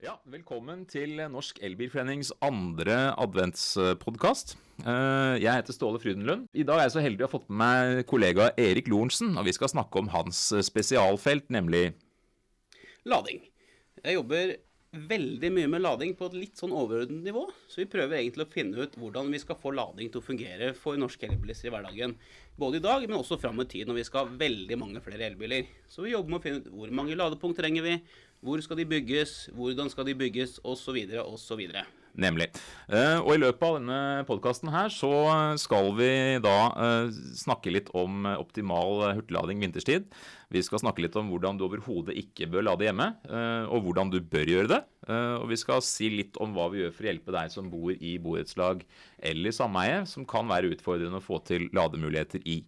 Ja, velkommen til Norsk Elbilforenings andre adventspodkast. Jeg heter Ståle Frydenlund. I dag er jeg så heldig å ha fått med meg kollega Erik Lorentzen, og vi skal snakke om hans spesialfelt, nemlig Lading. Jeg jobber veldig mye med lading på et litt sånn overordnet nivå, så vi prøver egentlig å finne ut hvordan vi skal få lading til å fungere for norske elbilister i hverdagen. Både i dag, men også fram i tid når vi skal ha veldig mange flere elbiler. Så vi jobber med å finne ut hvor mange ladepunkt trenger vi, hvor skal de bygges, hvordan skal de bygges, osv., osv. Nemlig. Og i løpet av denne podkasten her så skal vi da snakke litt om optimal hurtiglading vinterstid. Vi skal snakke litt om hvordan du overhodet ikke bør lade hjemme, og hvordan du bør gjøre det. Og vi skal si litt om hva vi gjør for å hjelpe deg som bor i borettslag eller sameie, som kan være utfordrende å få til lademuligheter i.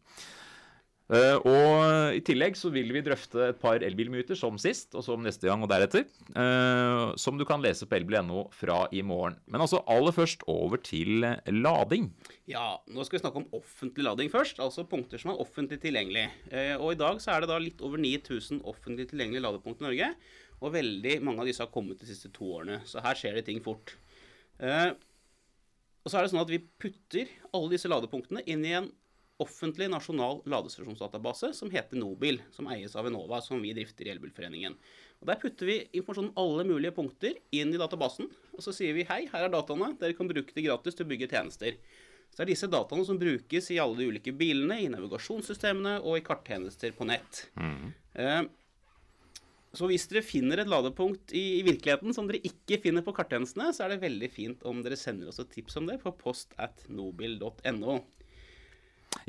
Uh, og I tillegg så vil vi drøfte et par elbilmyter som sist, og som neste gang og deretter. Uh, som du kan lese på elbil.no fra i morgen. Men altså aller først over til lading. Ja, nå skal vi snakke om offentlig lading først. Altså punkter som er offentlig tilgjengelig. Og i dag så er det da litt over 9000 offentlig tilgjengelige ladepunkt i Norge. Og veldig mange av disse har kommet de siste to årene. Så her skjer det ting fort. og så er det sånn at vi putter alle disse ladepunktene inn i en offentlig nasjonal ladestasjonsdatabase som heter Nobil, som eies av Enova, som vi drifter i Elbilforeningen. Og Der putter vi informasjon om alle mulige punkter inn i databasen, og så sier vi hei, her er dataene, dere kan bruke det gratis til å bygge tjenester. Så det er disse dataene som brukes i alle de ulike bilene, i navigasjonssystemene og i karttjenester på nett. Mm. Eh, så hvis dere finner et ladepunkt i, i, virkeligheten som dere ikke finner på karttjenestene, så er det veldig fint om dere sender oss et tips om det på post at nobil.no.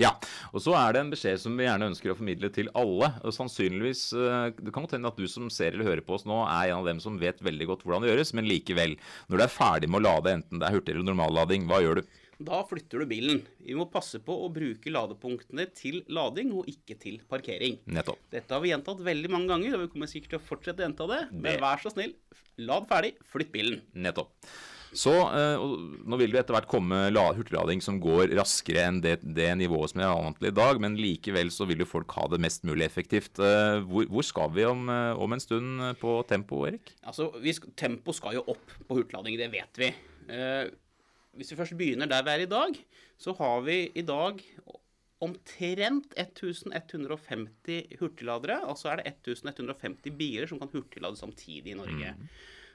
Ja, og så er det en beskjed som vi gjerne ønsker å formidle til alle. og sannsynligvis, Det kan godt hende at du som ser eller hører på oss nå, er en av dem som vet veldig godt hvordan det gjøres, men likevel. Når du er ferdig med å lade, enten det er hurtig eller normallading, hva gjør du? Da flytter du bilen. Vi må passe på å bruke ladepunktene til lading og ikke til parkering. Nettopp. Dette har vi gjentatt veldig mange ganger, og vi kommer sikkert til å fortsette å gjenta det. Men vær så snill, lad ferdig, flytt bilen. Nettopp. Så eh, Nå vil det etter hvert komme hurtiglading som går raskere enn det, det nivået som er vant til i dag, men likevel så vil jo folk ha det mest mulig effektivt. Eh, hvor, hvor skal vi om, eh, om, en stund på tempo, Erik? Altså, vi, Tempo skal jo opp på hurtiglading, det vet vi. Eh, hvis vi først begynner der vi er i dag, så har vi i dag omtrent 1150 hurtigladere. Altså er det 1150 biler som kan hurtiglade samtidig i Norge. Mm.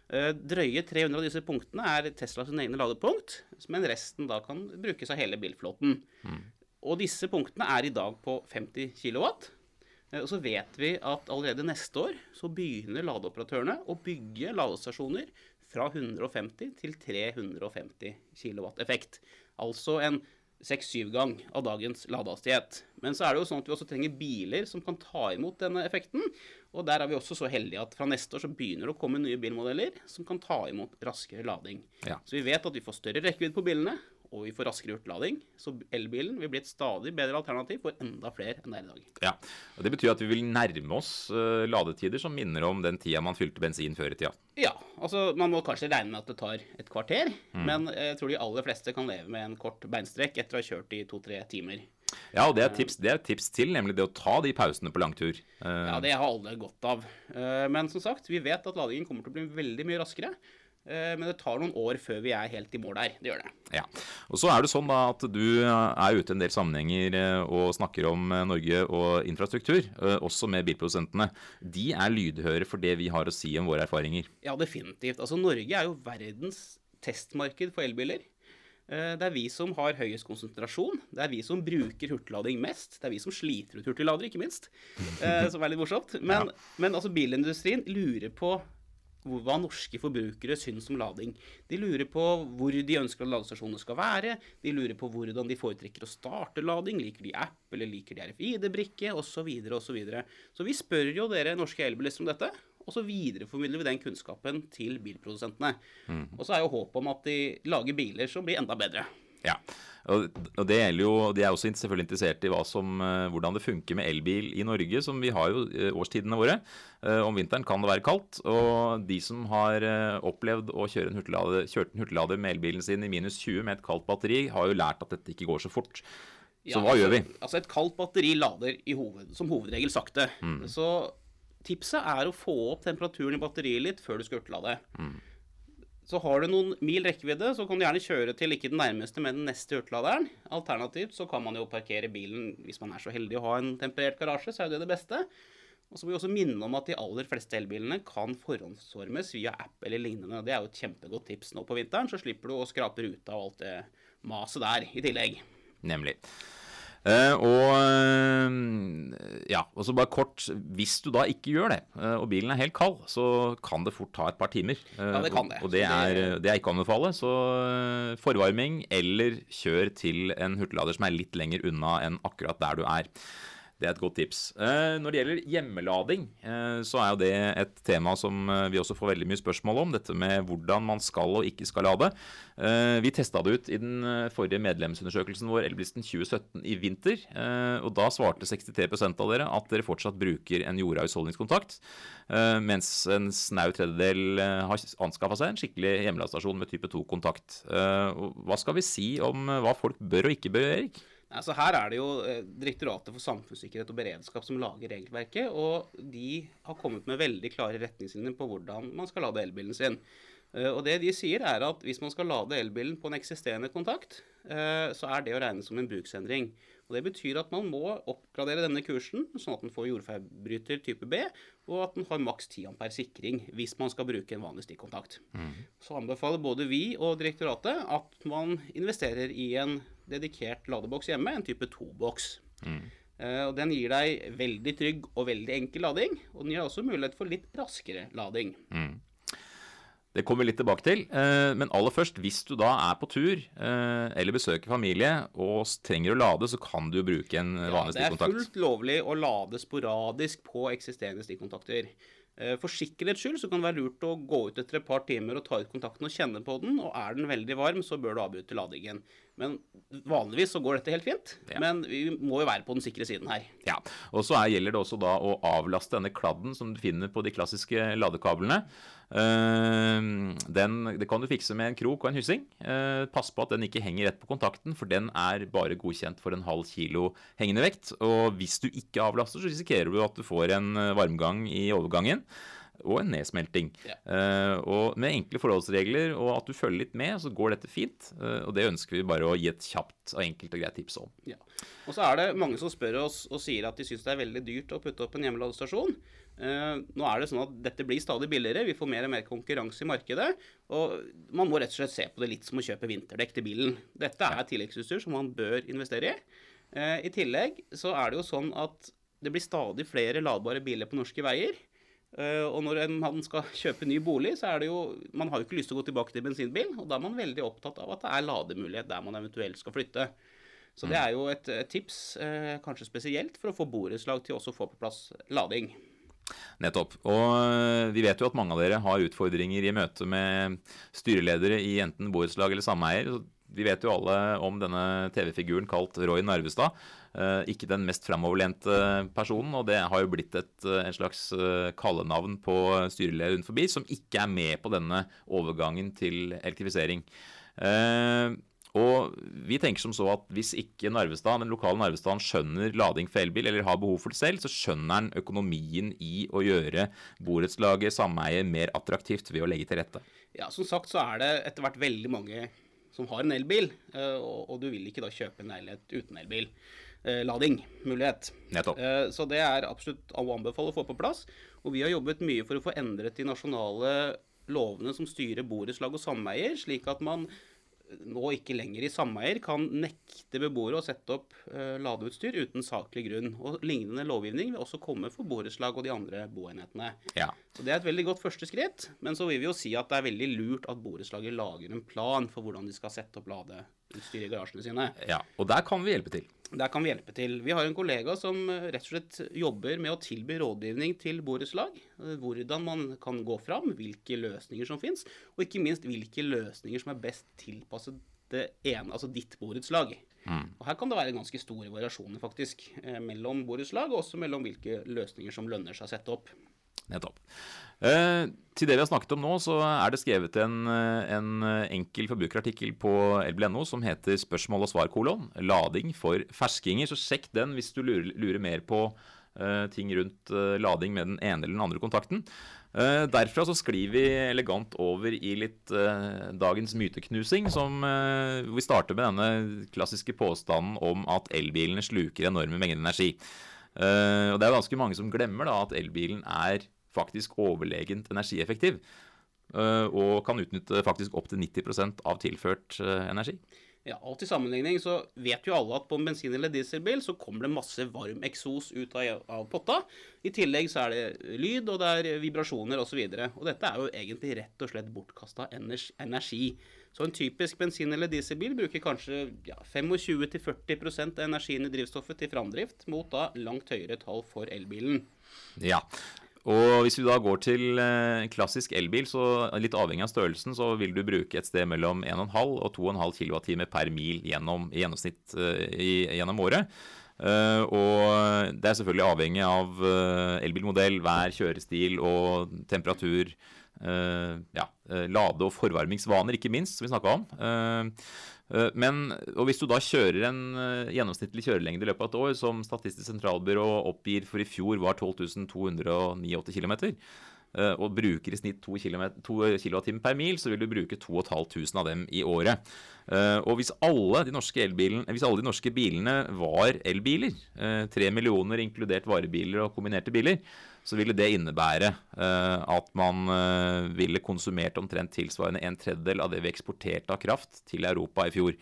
Eh, drøye 300 av disse punktene er Tesla sine egne ladepunkt, men resten da kan brukes av hele bilflåten. Mm. Og disse punktene er i dag på 50 kW. Eh, og så vet vi at allerede neste år så begynner ladeoperatørene å bygge ladestasjoner fra 150 til 350 kW effekt. Altså en seks-syv gang av dagens ladehastighet. Men så er det jo sånn at vi også trenger biler som kan ta imot denne effekten. Og der er vi også så heldige at fra neste år så begynner det å komme nye bilmodeller som kan ta imot raskere lading. Ja. Så vi vet at vi får større rekkevidde på bilene, og vi får raskere hurtiglading. Så elbilen vil bli et stadig bedre alternativ for enda flere enn det er i dag. Ja, og Det betyr at vi vil nærme oss uh, ladetider som minner om den tida man fylte bensin før i tida? Ja, altså man må kanskje regne med at det tar et kvarter, mm. men jeg tror de aller fleste kan leve med en kort beinstrekk etter å ha kjørt i to-tre timer. Ja, og det er, tips, det er tips til, nemlig det å ta de pausene på langtur. Ja, det har alle godt av. Men som sagt, vi vet at ladingen kommer til å bli veldig mye raskere. Eh, men det tar noen år før vi er helt i mål der. Det gjør det. Ja, og Så er det sånn da at du er ute i en del sammenhenger eh, og snakker om eh, Norge og infrastruktur, også med bilprodusentene. De er lydhøre for det vi har å si om våre erfaringer. Ja, definitivt. Altså Norge er jo verdens testmarked for elbiler. Det er vi som har høyest konsentrasjon. Det er vi som bruker hurtiglading mest. Det er vi som sliter ut hurtigladere, ikke minst. Som er litt morsomt. Men, ja. men altså bilindustrien lurer på hva norske forbrukere syns om lading. De lurer på hvor de ønsker at ladestasjonene skal være. De lurer på hvordan de foretrekker å starte lading. Liker de app, eller liker de RFID-brikke, osv.. Så, videre, og så, så vi spør jo dere norske elbilister om dette. Og så videreformidler vi den kunnskapen til bilprodusentene. Mm. Og så er jo håpet om at de lager biler som blir enda bedre. Ja, og det gjelder jo, De er også selvfølgelig interessert i som, eh, hvordan det funker med elbil i Norge, som vi har jo eh, årstidene våre. Eh, om vinteren kan det være kaldt, og de som har opplevd å kjøre en hurtiglader, kjørt en hurtiglader med elbilen sin i minus 20 med et kaldt batteri, har jo lært at dette ikke går så fort. Så ja, hva altså, gjør vi? Altså Et kaldt batteri lader hoved, som hovedregel sakte. Mm. Så tipset er å få opp temperaturen i batteriet litt før du skal hurtiglade. Så har du noen mil rekkevidde, så kan du gjerne kjøre til ikke den nærmeste, men den neste hurtigladeren. Alternativt så kan man jo parkere bilen hvis man er så heldig å ha en temperert garasje, så er det det beste. Og så må vi også minne om at de aller fleste elbilene kan forhåndsformes via app eller lignende. Det er jo et kjempegodt tips nå på vinteren, så slipper du å skrape ruta og alt det maset der i tillegg. Nemlig. Eh, og eh, ja, og så bare kort Hvis du da ikke gjør det, eh, og bilen er helt kald, så kan det fort ta et par timer. Ja, det kan det. Og, det, er, det er ikke å anbefale. Så forvarming, eller kjør til en hurtiglader som er litt lenger unna enn akkurat der du er. Det er et godt tips. Eh, når det gjelder hjemmelading, eh, så er jo det et tema som eh, vi også får veldig mye spørsmål om. Dette med hvordan man skal og ikke skal lade. Vi testa det ut i den forrige medlemsundersøkelsen vår, Elblisten 2017, i vinter. Og da svarte 63% av dere at dere fortsatt bruker en jorda husholdningskontakt. Eh, mens en snau tredjedel har anskaffa seg en skikkelig hjemmeladestasjon med type 2-kontakt. Eh, hva skal vi si om hva folk bør og ikke bør Erik? Altså her er det jo eh, Direktoratet for samfunnssikkerhet og beredskap som lager regelverket, og de har kommet med veldig klare retningslinjer på hvordan man skal lade elbilen sin. Eh, Og det de sier er at hvis man skal lade elbilen på en eksisterende kontakt, eh, så er det å regne som en bruksendring. Og Det betyr at man må oppgradere denne kursen, sånn at den får jordfeilbryter type B, og at den har maks 10 ampere sikring hvis man skal bruke en vanlig stikkontakt. Så anbefaler både vi og direktoratet at man investerer i en dedikert ladeboks hjemme, en type 2-boks. Mm. og Den gir deg veldig trygg og veldig enkel lading, og den gir også mulighet for litt raskere lading. Det kommer vi litt tilbake til. eh, Men aller først, hvis du da er på tur eh, eller besøker familie og trenger å lade, så kan du jo bruke en vanlig stikkontakt. Ja, det er fullt lovlig å lade sporadisk på eksisterende stikkontakter. Eh, For sikkerhets skyld så kan det være lurt å gå ut etter et par timer og ta ut kontakten og kjenne på den, og er den veldig varm, så bør du avbryte ladingen. Men vanligvis så går dette helt fint, Ja. men vi må jo være på den sikre siden her. Ja, og så er, gjelder det også da å avlaste denne kladden som du finner på de klassiske ladekablene. Uh, den, det kan du fikse med en krok og en hyssing. Uh, pass på at den ikke henger rett på kontakten, for den er bare godkjent for en halv kilo hengende vekt. Og hvis du ikke avlaster, så risikerer du at du får en eh, varmgang i overgangen. Og en nedsmelting. Ja. Eh, og med enkle forholdsregler og at du følger litt med, så går dette fint. Eh, og det ønsker vi bare å gi et kjapt og enkelt og greit tips om. Ja. Og så er det mange som spør oss og sier at de syns det er veldig dyrt å putte opp en hjemmeladestasjon. Eh, nå er det sånn at dette blir stadig billigere, vi får mer og mer konkurranse i markedet. Og man må rett og slett se på det litt som å kjøpe vinterdekk til bilen. Dette er tilleggsutstyr som man bør investere i. I tillegg så er det jo sånn at det blir stadig flere ladbare biler på norske veier. Eh, og når en- man skal kjøpe ny bolig, så er det jo Man har jo ikke lyst til å gå tilbake til bensinbil, og da er man veldig opptatt av at det er lademulighet der man eventuelt skal flytte. Så det er jo et, tips, eh, kanskje spesielt for å få borettslag til også å få på plass lading. Nettopp. Og øh, vi vet jo at mange av dere har utfordringer i møte med styreledere i enten borettslag eller sameier. Vi vet jo alle om denne TV-figuren kalt Roy Narvestad. Eh, ikke den mest framoverlente personen, og det har jo blitt et, eh, en slags eh, kallenavn på styreleder rundt forbi, som ikke er med på denne overgangen til elektrifisering. Eh, og vi tenker som så at hvis ikke Narvestad, den lokale Narvestaden skjønner lading for elbil, eller har behov for det selv, så skjønner han økonomien i å gjøre borettslaget, sameiet, mer attraktivt ved å legge til rette. Ja, Som sagt så er det etter hvert veldig mange som har en elbil, eh, og, og du vil ikke da kjøpe en leilighet uten elbil. Eh, lading, mulighet. Nettopp. Eh, Så det er absolutt å anbefale å få på plass. Og vi har jobbet mye for å få endret de nasjonale lovene som styrer borettslag og sameier, slik at man nå ikke lenger i sameier kan nekte beboere å sette opp eh, ladeutstyr uten saklig grunn. Og Lignende lovgivning vil også komme for borettslag og de andre boenhetene. Ja. Så Det er et veldig godt første skritt, men så vil vi jo si at det er veldig lurt at borettslaget lager en plan for hvordan de skal sette opp ladeutstyr i garasjene sine. ja. Og der kan vi hjelpe til. Der kan vi hjelpe til. Vi har en kollega som eh, rett og slett jobber med å tilby rådgivning til borettslag. eh, Hvordan man kan gå fram, hvilke løsninger som fins, og ikke minst hvilke løsninger som er best tilpasset det ene, altså ditt borettslag. Og Her kan det være ganske store variasjoner faktisk, eh, mellom borettslag, og også mellom hvilke løsninger som lønner seg å sette opp. Nettopp. Eh, til det vi har snakket om nå, så er det skrevet en, eh, en enkel forbrukerartikkel på elbil.no som heter 'Spørsmål og svar kolon lading for ferskinger'. Så sjekk den hvis du lurer, lurer mer på ting rundt lading med den ene eller den andre kontakten. Derfra så sklir vi elegant over i litt dagens myteknusing, som vi starter med denne klassiske påstanden om at elbilene sluker enorme mengder energi. Og det er ganske mange som glemmer da at elbilen er faktisk overlegent energieffektiv. Og kan utnytte faktisk opptil 90% av tilført energi. Ja, og til sammenligning så vet jo alle at på en bensin- eller dieselbil så kommer det masse varm eksos ut av, av, potta. I tillegg så er det lyd, og det er vibrasjoner osv. Og, så og dette er jo egentlig rett og slett bortkasta energi. Så en typisk bensin- eller dieselbil bruker kanskje ja, 25-40 av energien i drivstoffet til framdrift, mot da langt høyere tall for elbilen. Ja, og hvis vi da går til eh, klassisk elbil, så litt avhengig av størrelsen, så vil du bruke et sted mellom 1,5 og 2,5 kWt per mil gjennom, i gjennomsnitt uh, i, gjennom året. Uh, og det er selvfølgelig avhengig av uh, elbilmodell, vær, kjørestil og temperatur. ja, lade- og forvarmingsvaner, ikke minst, som vi snakka om. Eh, men, og Hvis du da kjører en uh, gjennomsnittlig kjørelengde i løpet av et år, som Statistisk sentralbyrå oppgir for i fjor var 12.289 km, uh, og bruker i snitt 2 kWt per mil, så vil du bruke 2500 av dem i året. Uh, og hvis alle, de norske hvis alle de norske bilene var elbiler, tre millioner inkludert varebiler og kombinerte biler, så ville det innebære at man ville konsumert omtrent tilsvarende en tredjedel av det vi eksporterte av kraft til Europa i fjor.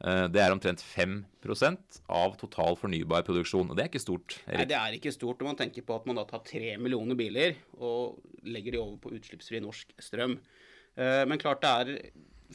Uh, det er omtrent 5% av total fornybar produksjon, og det er ikke stort. Erik. Nei, det er ikke stort når man tenker på at man da tar tre millioner biler og legger de over på utslippsfri norsk strøm. Men klart det er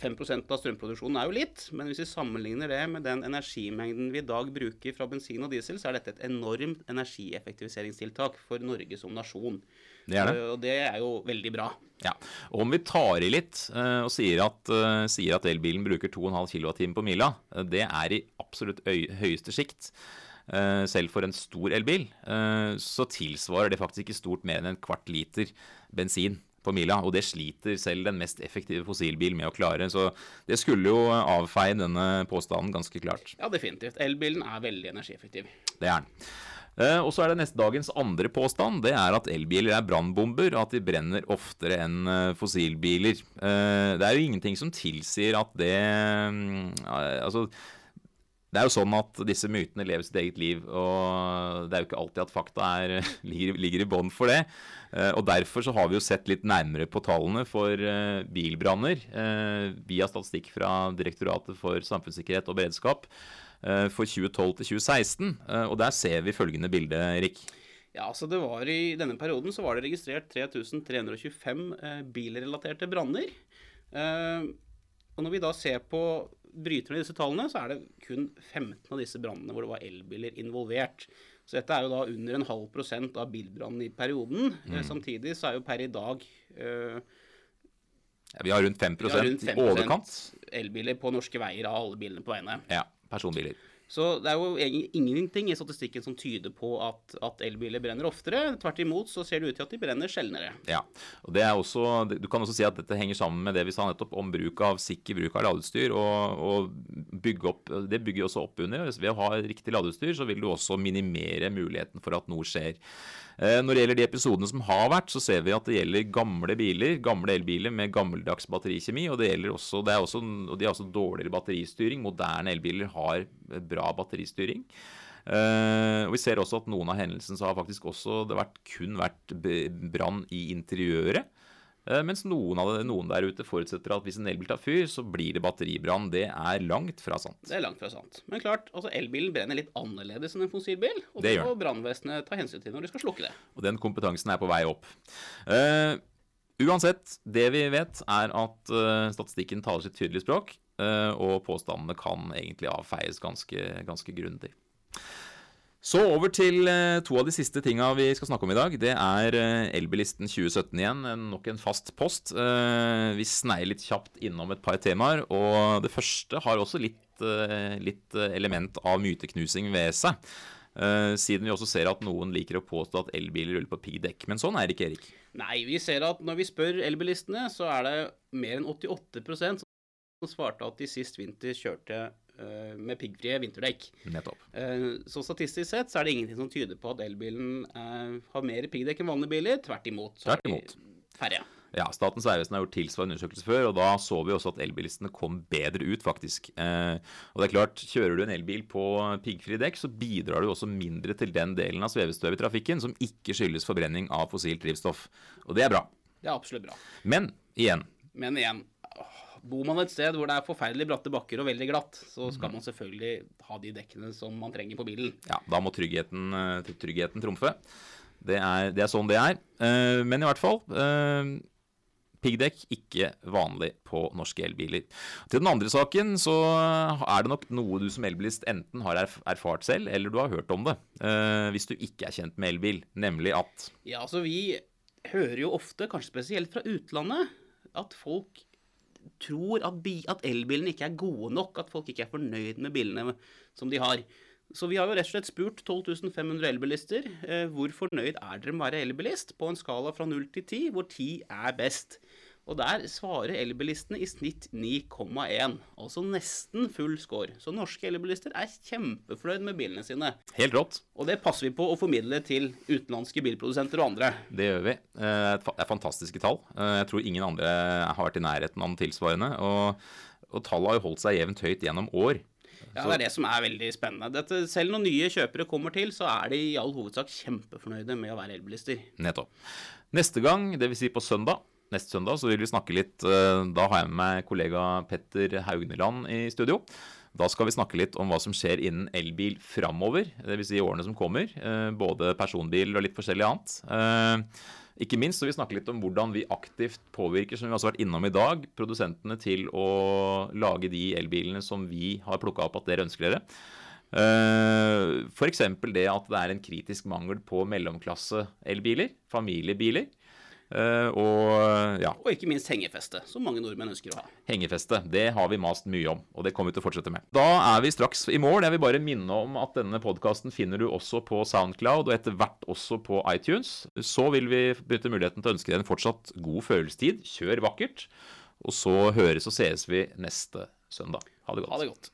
5% av strømproduksjonen er jo litt, men hvis vi sammenligner det med den energimengden vi i dag bruker fra bensin og diesel, så er dette et enormt energieffektiviseringstiltak for Norge som nasjon. Det er det. Og det er jo veldig bra. Ja, og Om vi tar i litt eh, og sier at, eh, sier at elbilen bruker 2,5 kWt på mila, eh, det er i absolutt høyeste sikt. Selv for en stor elbil så tilsvarer det faktisk ikke stort mer enn en kvart liter bensin på mila, og det sliter selv den mest effektive fossilbil med å klare. Så det skulle jo avfeie denne påstanden ganske klart. Ja, definitivt. Elbilen er veldig energieffektiv. Det er den. Eh, og så er det neste dagens andre påstand. Det er at elbiler er brannbomber, og at de brenner oftere enn eh, fossilbiler. Eh, det er jo ingenting som tilsier at det mm, Altså det er jo sånn at disse mytene lever sitt eget liv, og det er jo ikke alltid at fakta er, ligger, ligger, i bånn for det. Og Derfor så har vi jo sett litt nærmere på tallene for bilbranner via statistikk fra Direktoratet for samfunnssikkerhet og beredskap for 2012 til 2016. Og der ser vi følgende bilde, Erik. Ja, så det var I denne perioden så var det registrert 3325 bilrelaterte branner. Og når vi da ser på bryterne i disse tallene, så er det kun 15 av disse brannene hvor det var elbiler involvert. Så dette er jo da under en halv prosent av bilbrannene i perioden. Mm. Samtidig så er jo per i dag øh, ja, Vi har rundt 5, vi har rundt 5 i overkant. elbiler på norske veier av alle bilene på veiene. Ja, personbiler. Så det er jo ingenting i statistikken som tyder på at, at, elbiler brenner oftere. Tvert imot så ser det ut til at de brenner sjeldnere. Ja, og det er også, Du kan også si at dette henger sammen med det vi sa nettopp om bruk av sikker bruk av ladeutstyr. og, og bygge opp, Det bygger også opp under. Ved å ha riktig ladeutstyr så vil du også minimere muligheten for at noe skjer. Eh, når det gjelder de episodene som har vært, så ser vi at det gjelder gamle biler, gamle elbiler med gammeldags batterikjemi. Og, det gjelder også, det også, og de har også dårligere batteristyring. Moderne elbiler har bra batteristyring. Uh, og Vi ser også at noen av hendelsene så har faktisk også det vært, kun vært brann i interiøret. Eh, mens noen, det, noen, der ute forutsetter at hvis en elbil tar fyr, så blir det batteribrann. Det er langt fra sant. Det er langt fra sant. Men klart, altså elbilen brenner litt annerledes enn en fossilbil. Og det må brannvesenet ta hensyn til når de skal slukke det. Og den kompetansen er på vei opp. Uh, uansett, det vi vet, er at uh, statistikken taler sitt tydelige språk. Uh, og påstandene kan egentlig avfeies ganske, ganske grundig. Så over til eh, to av de siste tinga vi skal snakke om i dag. Det er eh, Elbilisten 2017 igjen. Nok en fast post. Eh, vi sneier litt kjapt innom et par temaer. Og det første har også litt, litt element av myteknusing ved seg. Siden vi også ser at noen liker å påstå at elbiler ruller på piggdekk. Men sånn er det ikke, Erik. Nei, vi ser at når vi spør elbilistene, så er det mer enn 88% som svarte at de sist vinter kjørte med piggfrie vinterdekk. Nettopp. Eh, Så statistisk sett så er det ingenting som tyder på at elbilen eh, har mer piggdekk enn vanlige biler. Tvert imot. så er Tvert imot. Færre. Ja, Statens vegvesen har gjort tilsvarende undersøkelser før, og da så vi også at elbilistene kom bedre ut, faktisk. Eh, og det er klart, kjører du en elbil på piggfrie dekk, så bidrar du også mindre til den delen av svevestøv i trafikken som ikke skyldes forbrenning av fossilt drivstoff. Og det er bra. Det er absolutt bra. Men igjen, Men igjen, åh, bor man et sted hvor det er forferdelig bratte bakker og veldig glatt, så skal man selvfølgelig ha de dekkene som man trenger på bilen. ja, da må tryggheten, eh, tryggheten trumfe. Det er, det er sånn det er. Eh, men i hvert fall eh, Piggdekk ikke vanlig på norske elbiler. Til den andre saken så er det nok noe du som elbilist enten har erfart selv, eller du har hørt om det. hvis du ikke er kjent med elbil. Nemlig at Ja, altså vi hører jo ofte, kanskje spesielt fra utlandet, at folk tror at, at elbilene ikke er gode nok, at folk ikke er fornøyd med bilene som de har. Så vi har jo rett og slett spurt 12.500 elbilister eh, hvor fornøyd er dere med å være elbilist, på en skala fra 0 til 10, hvor 10 er best. Og der svarer elbilistene i snitt 9,1, altså nesten full score. Så norske elbilister er kjempefornøyd med bilene sine. Helt rått. Og det passer vi på å formidle til utenlandske bilprodusenter og andre. Det gjør vi. Eh, Det er fantastiske tall. Eh, Jeg tror ingen andre har vært i nærheten av den tilsvarende. Og, og tallet har jo holdt seg jevnt høyt gjennom år. Ja, Det er det som er veldig spennende. Dette, selv når nye kjøpere kommer til, så er de i all hovedsak kjempefornøyde med å være elbilister. Nettopp. Neste gang, dvs. Si på søndag, neste søndag, så vil vi snakke litt eh, Da har jeg med meg kollega Petter Haugneland i studio. Da skal vi snakke litt om hva som skjer innen elbil framover, dvs. Si i årene som kommer. eh, Både personbil og litt forskjellig annet. Eh, Ikke minst så vil vi snakke litt om hvordan vi aktivt påvirker, som vi har vært innom i dag, produsentene til å lage de elbilene som vi har plukka opp at dere ønsker dere. F.eks. det at det er en kritisk mangel på mellomklasse-elbiler, familiebiler. Eh, og ja, Og ikke minst hengefeste, som mange nordmenn ønsker å ha. hengefeste. Det har vi mast mye om, og det kommer vi til å fortsette med. Da er vi straks i mål. Jeg vil bare minne om at denne podkasten finner du også på Soundcloud, og etter hvert også på iTunes. Så vil vi benytte muligheten til å ønske deg en fortsatt god følelsestid. Kjør vakkert. Og så høres og sees vi neste søndag. Ha det godt. Ha det godt.